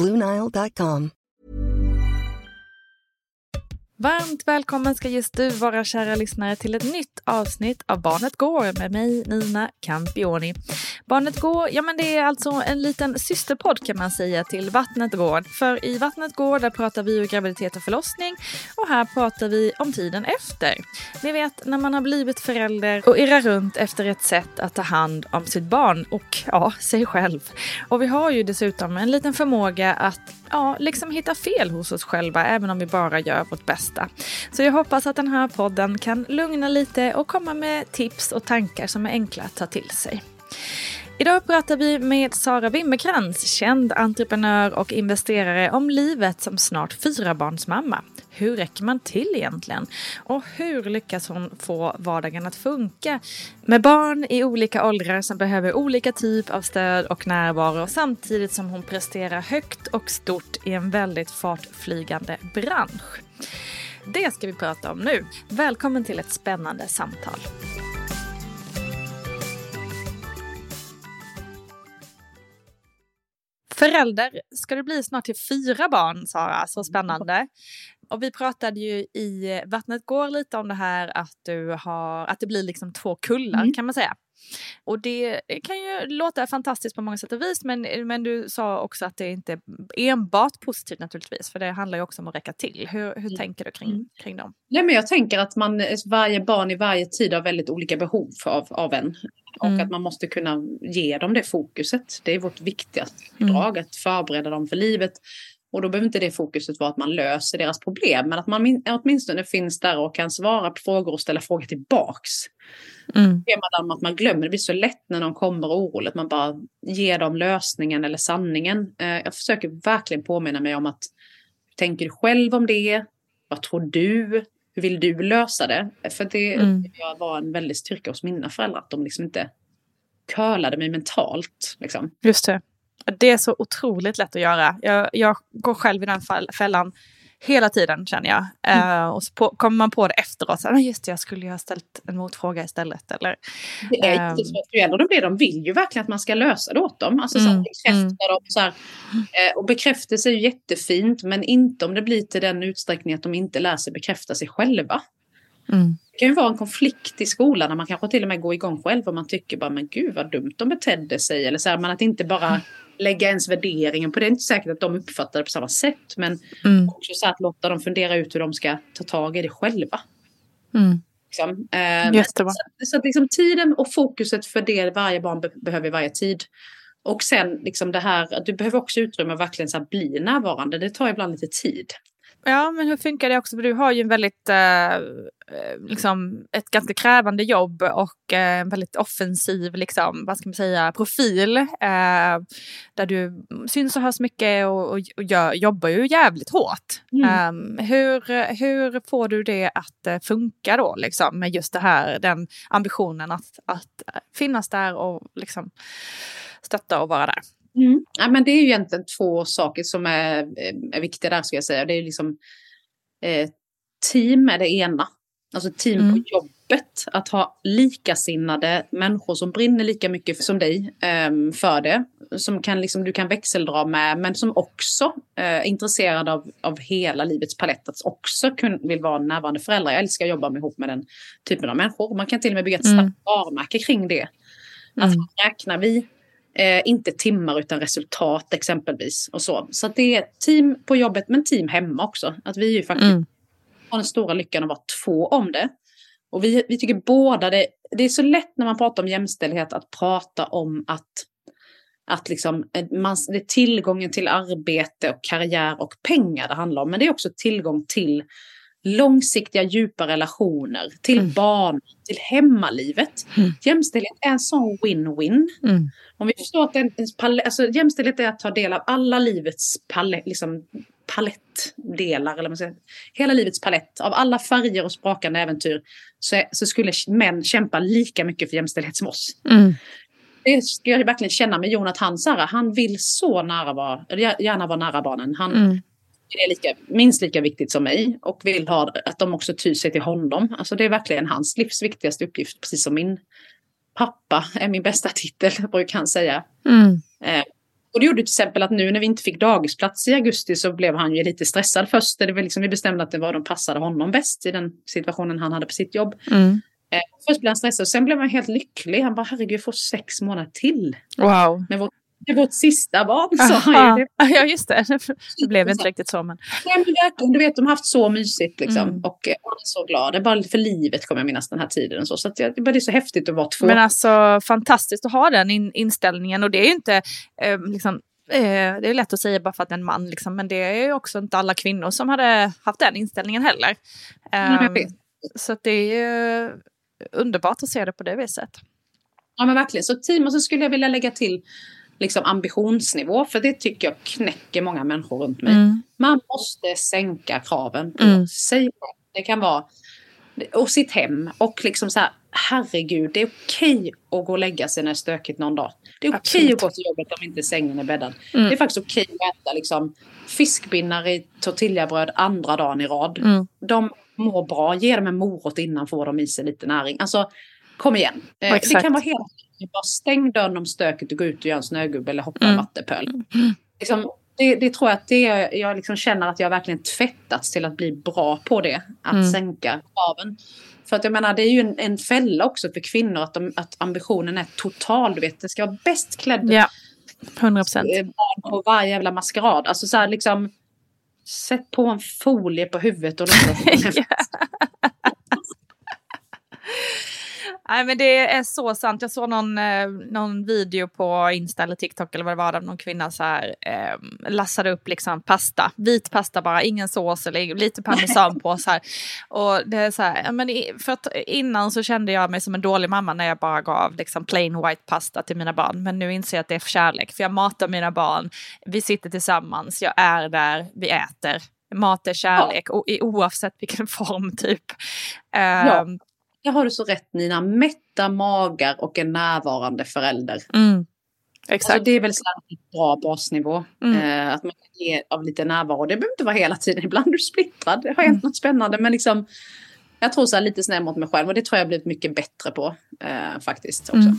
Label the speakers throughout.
Speaker 1: Bluenile.com.
Speaker 2: Varmt välkommen ska just du vara kära lyssnare till ett nytt avsnitt av Barnet Går med mig Nina Campioni. Barnet Går, ja men det är alltså en liten systerpodd kan man säga till Vattnet Går. För i Vattnet Går där pratar vi ju graviditet och förlossning och här pratar vi om tiden efter. Ni vet när man har blivit förälder och irrar runt efter ett sätt att ta hand om sitt barn och ja, sig själv. Och vi har ju dessutom en liten förmåga att ja, liksom hitta fel hos oss själva även om vi bara gör vårt bästa. Så jag hoppas att den här podden kan lugna lite och komma med tips och tankar som är enkla att ta till sig. Idag pratar vi med Sara Wimmerkrans, känd entreprenör och investerare om livet som snart fyrabarnsmamma. Hur räcker man till egentligen? Och hur lyckas hon få vardagen att funka? Med barn i olika åldrar som behöver olika typ av stöd och närvaro samtidigt som hon presterar högt och stort i en väldigt fartflygande bransch. Det ska vi prata om nu. Välkommen till ett spännande samtal. Förälder ska du bli snart till fyra barn, Sara. Så spännande. Och vi pratade ju i Vattnet går lite om det här att, du har, att det blir liksom två kullar mm. kan man säga. Och det kan ju låta fantastiskt på många sätt och vis men, men du sa också att det inte är enbart positivt naturligtvis för det handlar ju också om att räcka till. Hur, hur mm. tänker du kring, mm. kring dem?
Speaker 3: Nej, men jag tänker att man, varje barn i varje tid har väldigt olika behov av, av en. Och mm. att man måste kunna ge dem det fokuset. Det är vårt viktigaste mm. drag, att förbereda dem för livet. Och då behöver inte det fokuset vara att man löser deras problem, men att man åtminstone finns där och kan svara på frågor och ställa frågor tillbaks. Mm. Temat att man glömmer, det blir så lätt när någon kommer oroligt, man bara ger dem lösningen eller sanningen. Eh, jag försöker verkligen påminna mig om att tänker du själv om det? Vad tror du? Hur vill du lösa det? För det mm. var en väldig styrka hos mina föräldrar, att de liksom inte curlade mig mentalt. Liksom.
Speaker 2: Just det. Det är så otroligt lätt att göra. Jag, jag går själv i den fällan hela tiden känner jag. Mm. Uh, och så på, kommer man på det efteråt, så, ah, just det, jag skulle ju ha ställt en motfråga istället. Eller,
Speaker 3: det är um, jättesvårt, de blir, de vill ju verkligen att man ska lösa det åt dem. Alltså mm, så bekräfta mm. dem. Så här, uh, och bekräftelse är ju jättefint, men inte om det blir till den utsträckning att de inte lär sig bekräfta sig själva. Mm. Det kan ju vara en konflikt i skolan när man kanske till och med går igång själv och man tycker bara men gud vad dumt de betedde sig. Eller så här, men att inte bara lägga ens värderingen på det. Det är inte säkert att de uppfattar det på samma sätt. Men mm. också så att låta dem fundera ut hur de ska ta tag i det själva.
Speaker 2: Mm. Liksom.
Speaker 3: Eh, så, så att liksom tiden och fokuset för det varje barn be behöver i varje tid. Och sen liksom det här, du behöver också utrymme att verkligen så bli närvarande. Det tar ibland lite tid.
Speaker 2: Ja, men hur funkar det också? För du har ju en väldigt, eh, liksom, ett ganska krävande jobb och eh, en väldigt offensiv, liksom, vad ska man säga, profil. Eh, där du syns och hörs mycket och, och, och gör, jobbar ju jävligt hårt. Mm. Um, hur, hur får du det att uh, funka då, liksom, med just det här, den ambitionen att, att finnas där och liksom stötta och vara där?
Speaker 3: Mm. Ja, men det är ju egentligen två saker som är, är viktiga där ska jag säga. Det är liksom eh, team är det ena. Alltså team mm. på jobbet. Att ha likasinnade människor som brinner lika mycket som dig eh, för det. Som kan liksom, du kan växeldra med men som också eh, är intresserade av, av hela livets palett. Att också kun, vill vara närvarande föräldrar. Jag älskar att jobba ihop med den typen av människor. Man kan till och med bygga ett mm. starkt varumärke kring det. Att mm. räknar vi Eh, inte timmar utan resultat exempelvis. Och så så det är team på jobbet men team hemma också. Att vi ju faktiskt mm. har den stora lyckan att vara två om det. Och vi, vi tycker båda det, det är så lätt när man pratar om jämställdhet att prata om att, att liksom, eh, man, det är tillgången till arbete och karriär och pengar det handlar om. Men det är också tillgång till långsiktiga djupa relationer, till mm. barn, till hemmalivet. Mm. Jämställdhet är en sån win-win. Mm. Om vi förstår att en, en alltså, jämställdhet är att ta del av alla livets palett, liksom, palettdelar, eller man säger, hela livets palett, av alla färger och sprakande äventyr, så, så skulle män kämpa lika mycket för jämställdhet som oss. Mm. Det ska jag verkligen känna med Jon, att han, vill så nära vara, gärna vara nära barnen. Han, mm är lika, minst lika viktigt som mig och vill ha att de också tyr sig till honom. Alltså det är verkligen hans livs viktigaste uppgift, precis som min pappa är min bästa titel, brukar han säga. Mm. Eh, och det gjorde till exempel att nu när vi inte fick dagisplats i augusti så blev han ju lite stressad först. Det var liksom, vi bestämde att det var de passade honom bäst i den situationen han hade på sitt jobb. Mm. Eh, först blev han stressad och sen blev han helt lycklig. Han bara herregud, jag får sex månader till.
Speaker 2: Wow.
Speaker 3: Med vårt det är vårt sista barn. Så Aha.
Speaker 2: Ja, just det. Det blev inte riktigt så. Men...
Speaker 3: Nej, men verkligen. Du vet, de har haft så mysigt liksom. Mm. Och jag är så glad. Det är bara för livet kommer jag minnas den här tiden. Och så så att det, det är så häftigt att vara två.
Speaker 2: Men alltså fantastiskt att ha den in, inställningen. Och det är ju inte eh, liksom, eh, det är lätt att säga bara för att det är en man, liksom, men det är ju också inte alla kvinnor som hade haft den inställningen heller. Um, så det är ju underbart att se det på det viset.
Speaker 3: Ja men verkligen. Så team och så skulle jag vilja lägga till liksom ambitionsnivå. För det tycker jag knäcker många människor runt mig. Mm. Man måste sänka kraven på mm. sig. Det kan vara och sitt hem och liksom så här, herregud, det är okej att gå och lägga sig när det är stökigt någon dag. Det är okej att gå till jobbet om inte sängen är bäddad. Mm. Det är faktiskt okej att äta liksom, fiskbinnar i tortillabröd andra dagen i rad. Mm. De mår bra, ge dem en morot innan får de i sig lite näring. Alltså, kom igen. Eh, det kan vara helt bara stäng dörren om stöket och gå ut och göra en snögubbe eller hoppa mm. vattepöl. Mm. Liksom, det, det, tror jag att det jag liksom känner att jag verkligen tvättats till att bli bra på det. Att mm. sänka kraven. För att jag menar det är ju en, en fälla också för kvinnor att, de, att ambitionen är total. Du vet det ska vara bäst klädd.
Speaker 2: Ja, 100 procent.
Speaker 3: Eh, på varje jävla maskerad. Alltså så här liksom. Sätt på en folie på huvudet och låtsas
Speaker 2: Nej men det är så sant. Jag såg någon, eh, någon video på Insta eller TikTok eller vad det var där någon kvinna så här eh, lassade upp liksom pasta, vit pasta bara, ingen sås eller lite parmesan på så här. Och det är så här, men för att innan så kände jag mig som en dålig mamma när jag bara gav liksom plain white pasta till mina barn. Men nu inser jag att det är för kärlek, för jag matar mina barn, vi sitter tillsammans, jag är där, vi äter. Mat är kärlek, ja. oavsett vilken form typ.
Speaker 3: Ja. Um, där har du så rätt Nina. Mätta magar och en närvarande förälder. Mm. Exakt. Alltså, det är väl en bra basnivå. Mm. Eh, att man kan ge av lite närvaro. Det behöver inte vara hela tiden. Ibland är du splittrad. Det har hänt mm. något spännande. Men liksom, jag tror så här, lite snäll mot mig själv. Och det tror jag har blivit mycket bättre på. Eh, faktiskt också. Mm.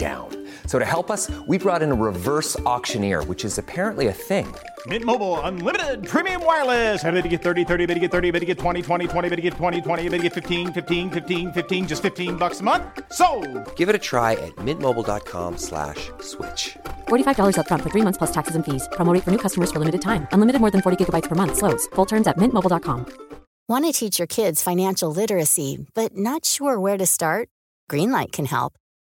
Speaker 4: down. So to help us, we brought in a reverse auctioneer, which is apparently a thing.
Speaker 5: Mint Mobile unlimited premium wireless. Ready to get 30, 30, bit to get 30, bit to get 20, 20, 20, bit to get 20, 20, bit to get 15, 15, 15, 15 just 15 bucks a month. So,
Speaker 4: Give it a try at mintmobile.com slash switch.
Speaker 6: $45 upfront for three months plus taxes and fees. Promo rate for new customers for limited time. Unlimited more than 40 gigabytes per month. Slows. Full terms at mintmobile.com.
Speaker 7: Want to teach your kids financial literacy, but not sure where to start? Greenlight can help.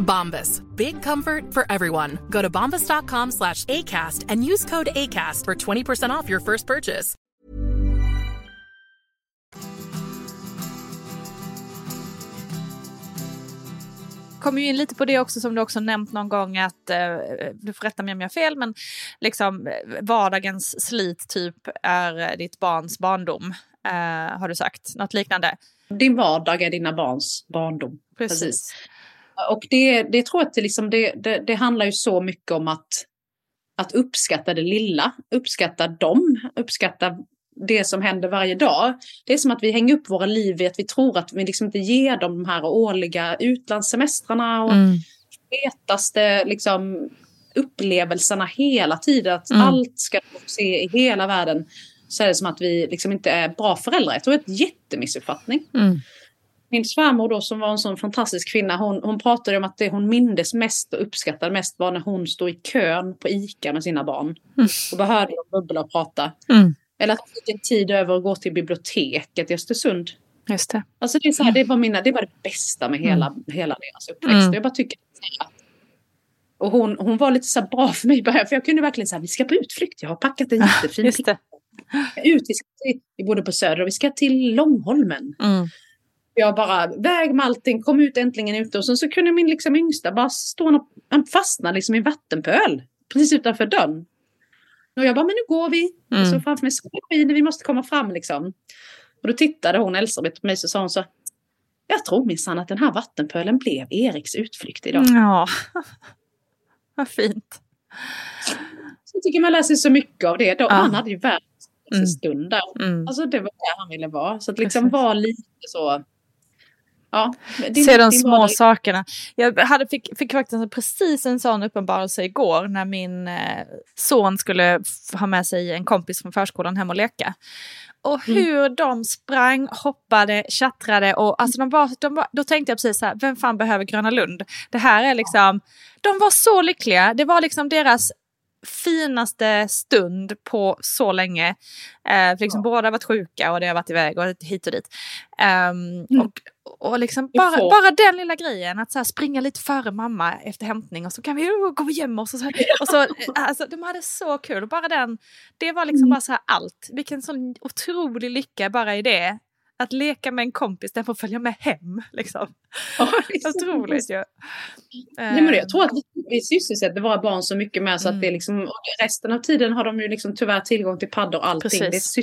Speaker 8: Bombas. Big comfort for everyone. Go to bombas.com slash ACAST and use code ACAST for 20% off your first purchase.
Speaker 2: kommer ju in lite på det också som du också nämnt någon gång att, eh, du får rätta mig om jag har fel, men liksom eh, vardagens slit typ är ditt barns barndom, eh, har du sagt. Något liknande.
Speaker 3: Din vardag är dina barns barndom.
Speaker 2: Precis.
Speaker 3: Och det, det tror jag att det, liksom, det, det, det handlar ju så mycket om att, att uppskatta det lilla, uppskatta dem, uppskatta det som händer varje dag. Det är som att vi hänger upp våra liv i att vi tror att vi liksom inte ger dem de här årliga utlandssemestrarna och
Speaker 2: Mm.
Speaker 3: fetaste liksom, upplevelserna hela tiden. Att
Speaker 2: Mm.
Speaker 3: allt ska se i hela världen. Så är det som att vi liksom inte är bra föräldrar. Jag tror det är en jättemissuppfattning.
Speaker 2: Mm.
Speaker 3: Min svärmor då som var en sån fantastisk kvinna, hon, hon pratade om att det hon mindes mest och uppskattade mest var när hon stod i kön på ICA med sina barn. Och bara hörde bubbla och prata.
Speaker 2: Mm.
Speaker 3: Eller att hon fick en tid över att gå till biblioteket i Östersund.
Speaker 2: Just det.
Speaker 3: Alltså det, är så här, det, var mina, det var det bästa med hela, hela deras uppväxt.
Speaker 2: Mm.
Speaker 3: Jag bara tycker att och hon, hon var lite så bra för mig i början, för jag kunde verkligen säga vi ska på utflykt, jag har packat en jättefin
Speaker 2: Just det.
Speaker 3: ut, vi, ska till, vi bodde på Söder och vi ska till Långholmen.
Speaker 2: Mm.
Speaker 3: Jag bara väg med allting, kom ut äntligen ute och sen så kunde min liksom yngsta bara stå och han fastnade liksom i en vattenpöl precis utanför dörren. Och jag bara, men nu går vi.
Speaker 2: Mm.
Speaker 3: Så framför mig skiner, vi måste komma fram liksom. Och då tittade hon, Elisabeth, på mig så sa hon så, jag tror minsann att den här vattenpölen blev Eriks utflykt idag.
Speaker 2: Ja, vad fint.
Speaker 3: Så jag tycker man läser så mycket av det. Då,
Speaker 2: Ja.
Speaker 3: Han hade ju världens
Speaker 2: Mm.
Speaker 3: stund där.
Speaker 2: Mm.
Speaker 3: Alltså det var där han ville vara. Så att liksom vara lite så... Ja, din-
Speaker 2: Se de små
Speaker 3: vardag-
Speaker 2: sakerna. Jag hade, fick, fick faktiskt precis en sån uppenbarelse igår när min eh, son skulle ha med sig en kompis från förskolan hem och leka. Och
Speaker 3: Mm.
Speaker 2: hur de sprang, hoppade, tjattrade och alltså de var, de var, då tänkte jag precis så här, vem fan behöver Gröna Lund? Det här är liksom, de var så lyckliga. Det var liksom deras finaste stund på så länge. Eh, för liksom Båda har varit sjuka och det har varit iväg och hit och dit. Ehm, och, och liksom bara, bara den lilla grejen, att så springa lite före mamma efter hämtning och så kan vi oh, gå och gömma oss. Och så, och så, eh, alltså, de hade så kul. Bara den, det var liksom bara så här allt. Vilken sån otrolig lycka bara i det. Att leka med en kompis, den får följa med hem. Liksom.
Speaker 3: Ja, liksom.
Speaker 2: Otroligt ju.
Speaker 3: Nej, men jag tror att vi, sysselsätter våra barn så mycket med så
Speaker 2: Mm.
Speaker 3: att det är liksom, resten av tiden har de ju liksom tyvärr tillgång till paddor och allting.
Speaker 2: Precis.
Speaker 3: Det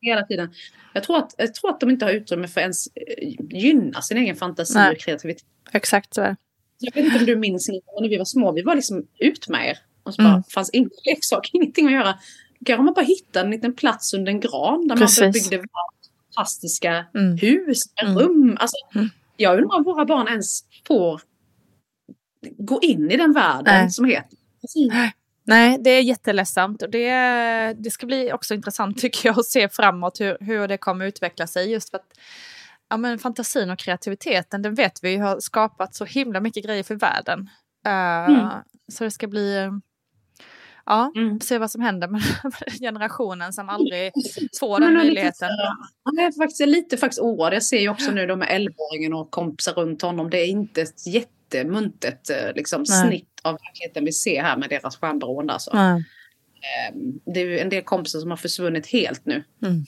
Speaker 3: hela tiden. Jag tror, att, jag tror att de inte har utrymme för ens eh, gynna sin egen fantasi
Speaker 2: Nej.
Speaker 3: och kreativitet.
Speaker 2: Exakt så är det.
Speaker 3: Jag vet inte om du minns när vi var små, vi var liksom ut med er. Och så
Speaker 2: Mm.
Speaker 3: bara, fanns ingen leksak, ingenting att göra. Då kanske man bara hittade en liten plats under en gran där
Speaker 2: Precis.
Speaker 3: man byggde fantastiska
Speaker 2: Mm.
Speaker 3: hus,
Speaker 2: Mm.
Speaker 3: rum. Alltså,
Speaker 2: Mm.
Speaker 3: Jag undrar om våra barn ens får gå in i den världen
Speaker 2: Nej.
Speaker 3: som heter
Speaker 2: Nej, det är jätteledsamt och det, det ska bli också intressant tycker jag att se framåt hur, hur det kommer utveckla sig just för att ja, men fantasin och kreativiteten, den vet vi har skapat så himla mycket grejer för världen. Uh,
Speaker 3: Mm.
Speaker 2: Så det ska bli, ja,
Speaker 3: Mm.
Speaker 2: se vad som händer med generationen som aldrig får den möjligheten.
Speaker 3: Jag är faktiskt lite faktiskt oroad. Jag ser ju också nu då med 11-åringen och kompisar runt honom. Det är inte ett jättemuntet eh, liksom,
Speaker 2: Nej.
Speaker 3: snitt av verkligheten vi ser här med deras skärmberoende. Alltså.
Speaker 2: Nej.
Speaker 3: Ehm, Det är ju en del kompisar som har försvunnit helt nu.
Speaker 2: Mm.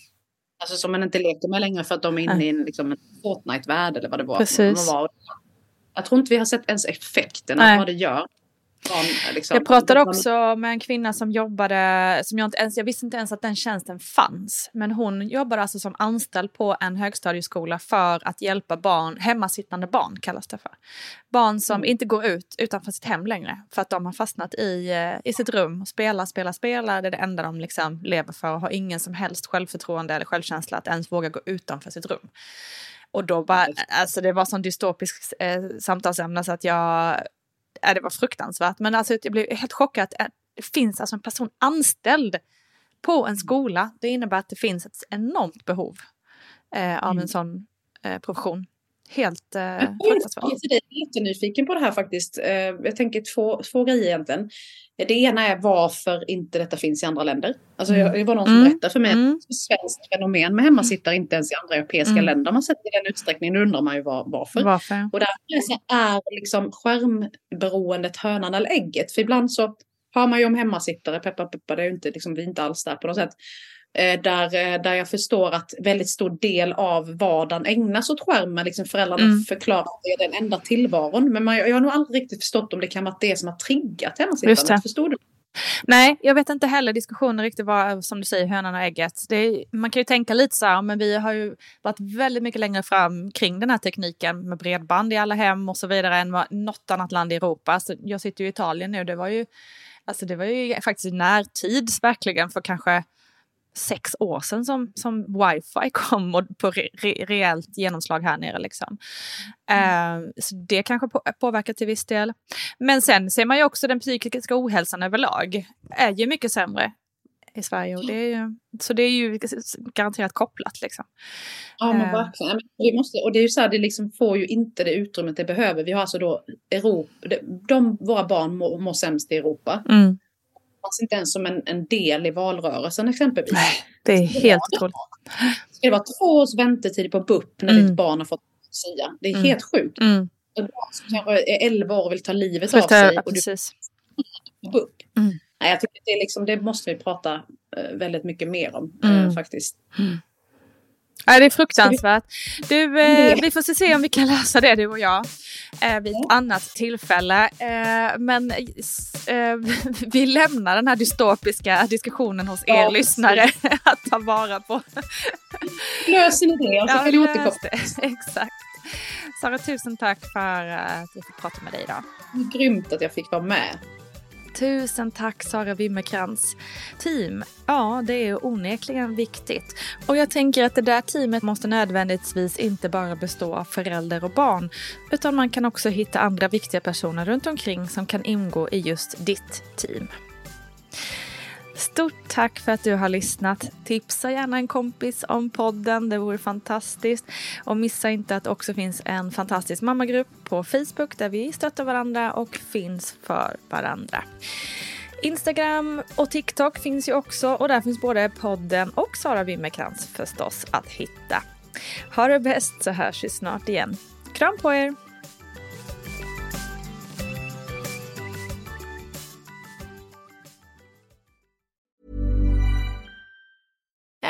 Speaker 3: Alltså som man inte leker med längre för att de är inne
Speaker 2: Nej.
Speaker 3: i en, liksom, en Fortnite-värld eller vad det var.
Speaker 2: Precis.
Speaker 3: Var. Jag tror inte vi har sett ens effekten av vad det gör. Liksom.
Speaker 2: Jag pratade
Speaker 3: Man-
Speaker 2: också med en kvinna som jobbade, som jag inte ens, jag visste inte ens att den tjänsten fanns. Men hon jobbade alltså som anställd på en högstadieskola för att hjälpa barn, hemmasittande barn kallas det för. Barn som
Speaker 3: Mm.
Speaker 2: inte går ut utanför sitt hem längre för att de har fastnat i, eh, i sitt rum och spelar, spelar, spelar. Det är det enda de liksom lever för och har ingen som helst självförtroende eller självkänsla att ens våga gå utanför sitt rum. Och då bara, alltså det var sån dystopisk eh, samtalsämne så att jag, ja, det var fruktansvärt. Men alltså jag blev helt chockad att eh, det finns alltså en person anställd på en skola. Det innebär att det finns ett enormt behov eh, av
Speaker 3: Mm.
Speaker 2: en sån eh, profession. Helt eh,
Speaker 3: Jag är jättenyfiken på det här faktiskt. Eh, Jag tänker två, två grejer egentligen. Det ena är varför inte detta finns i andra länder. Alltså jag, det var någon som
Speaker 2: Mm.
Speaker 3: berättade för mig
Speaker 2: Mm.
Speaker 3: att det är ett svenskt fenomen med hemmasittare inte ens i andra europeiska
Speaker 2: Mm.
Speaker 3: länder. Man sett i den utsträckningen, nu undrar man ju var, varför.
Speaker 2: Varför?
Speaker 3: Och därför är liksom skärmberoendet hönan eller ägget. För ibland så hör man ju om hemmasittare, peppa peppa, det är ju inte, liksom, vi är inte alls där på något sätt. Eh, där, eh, där jag förstår att väldigt stor del av vardagen ägnas åt skärmen. Liksom föräldrarna
Speaker 2: Mm.
Speaker 3: förklarar att det är den enda tillvaron. Men man, jag har nog aldrig riktigt förstått om det kan vara det som har triggat hemmasittandet. Förstår du?
Speaker 2: Nej, jag vet inte heller diskussionen riktigt vad, som du säger, hönan och ägget. Är, man kan ju tänka lite så här, men vi har ju varit väldigt mycket längre fram kring den här tekniken med bredband i alla hem och så vidare än vad något annat land i Europa. Så jag sitter ju i Italien nu, det var ju, alltså det var ju faktiskt i närtid verkligen för kanske sex år sedan som, som wifi kom och på re, re, reellt genomslag här nere. Liksom. Eh, så det kanske på, påverkar till viss del. Men sen ser man ju också den psykiska ohälsan överlag är ju mycket sämre i Sverige. Och det är ju, så det är ju garanterat kopplat. Liksom.
Speaker 3: Ja men
Speaker 2: Eh.
Speaker 3: verkligen. Vi måste, och det är ju så här, det liksom får ju inte det utrymmet det behöver. Vi har alltså då Europa, de, de våra barn mår, mår sämst i Europa.
Speaker 2: Mm.
Speaker 3: Fanns inte ens som en, en del i valrörelsen exempelvis.
Speaker 2: Det är helt otroligt.
Speaker 3: Ska det vara två års väntetid på BUP när
Speaker 2: Mm.
Speaker 3: ditt barn har fått SIA? Det är
Speaker 2: Mm.
Speaker 3: helt sjukt.
Speaker 2: Mm.
Speaker 3: Ett barn som kanske är 11 år och vill ta livet
Speaker 2: Så
Speaker 3: av
Speaker 2: att,
Speaker 3: sig
Speaker 2: ja,
Speaker 3: och du får BUP.
Speaker 2: Mm.
Speaker 3: Nej, jag tycker det, är liksom, det måste vi prata eh, väldigt mycket mer om
Speaker 2: Mm.
Speaker 3: eh, faktiskt.
Speaker 2: Ja, det är fruktansvärt. Du, eh,
Speaker 3: Det-
Speaker 2: vi får se- om vi kan lösa det du och jag eh, vid ett annat tillfälle. Eh, men eh, vi lämnar den här dystopiska diskussionen hos er
Speaker 3: Ja,
Speaker 2: lyssnare att ta vara på.
Speaker 3: Löser ni det och så kan ni återkomma.
Speaker 2: Exakt. Sara, tusen tack för eh, att jag fick prata med dig idag.
Speaker 3: Grymt att jag fick vara med.
Speaker 2: Tusen tack Sara Wimmerkrans. Team, ja det är onekligen viktigt. Och jag tänker att det där teamet måste nödvändigtvis inte bara bestå av förälder och barn. Utan man kan också hitta andra viktiga personer runt omkring som kan ingå i just ditt team. Stort tack för att du har lyssnat. Tipsa gärna en kompis om podden, det vore fantastiskt. Och missa inte att det också finns en fantastisk mammagrupp på Facebook där vi stöttar varandra och finns för varandra. Instagram och TikTok finns ju också och där finns både podden och Sara Wimmerkrans förstås att hitta. Ha det bäst så hörs vi snart igen. Kram på er!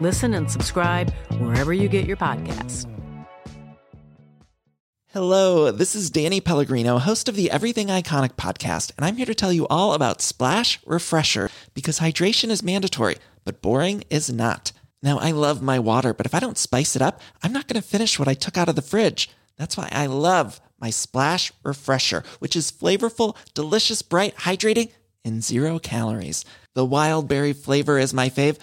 Speaker 9: Listen and subscribe wherever you get your podcasts.
Speaker 10: Hello, this is Danny Pellegrino, host of the Everything Iconic podcast, and I'm here to tell you all about Splash Refresher because hydration is mandatory, but boring is not. Now, I love my water, but if I don't spice it up, I'm not going to finish what I took out of the fridge. That's why I love my Splash Refresher, which is flavorful, delicious, bright, hydrating, and zero calories. The wild berry flavor is my fave.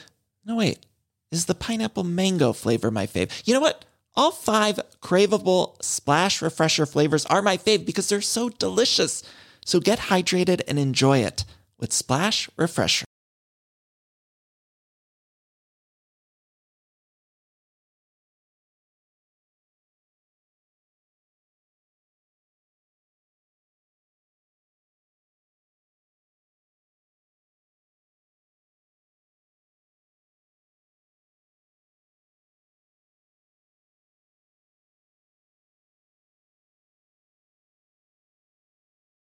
Speaker 10: No, wait, is the pineapple mango flavor my fave? You know what? All five craveable Splash Refresher flavors are my fave because they're so delicious. So get hydrated and enjoy it with Splash Refresher.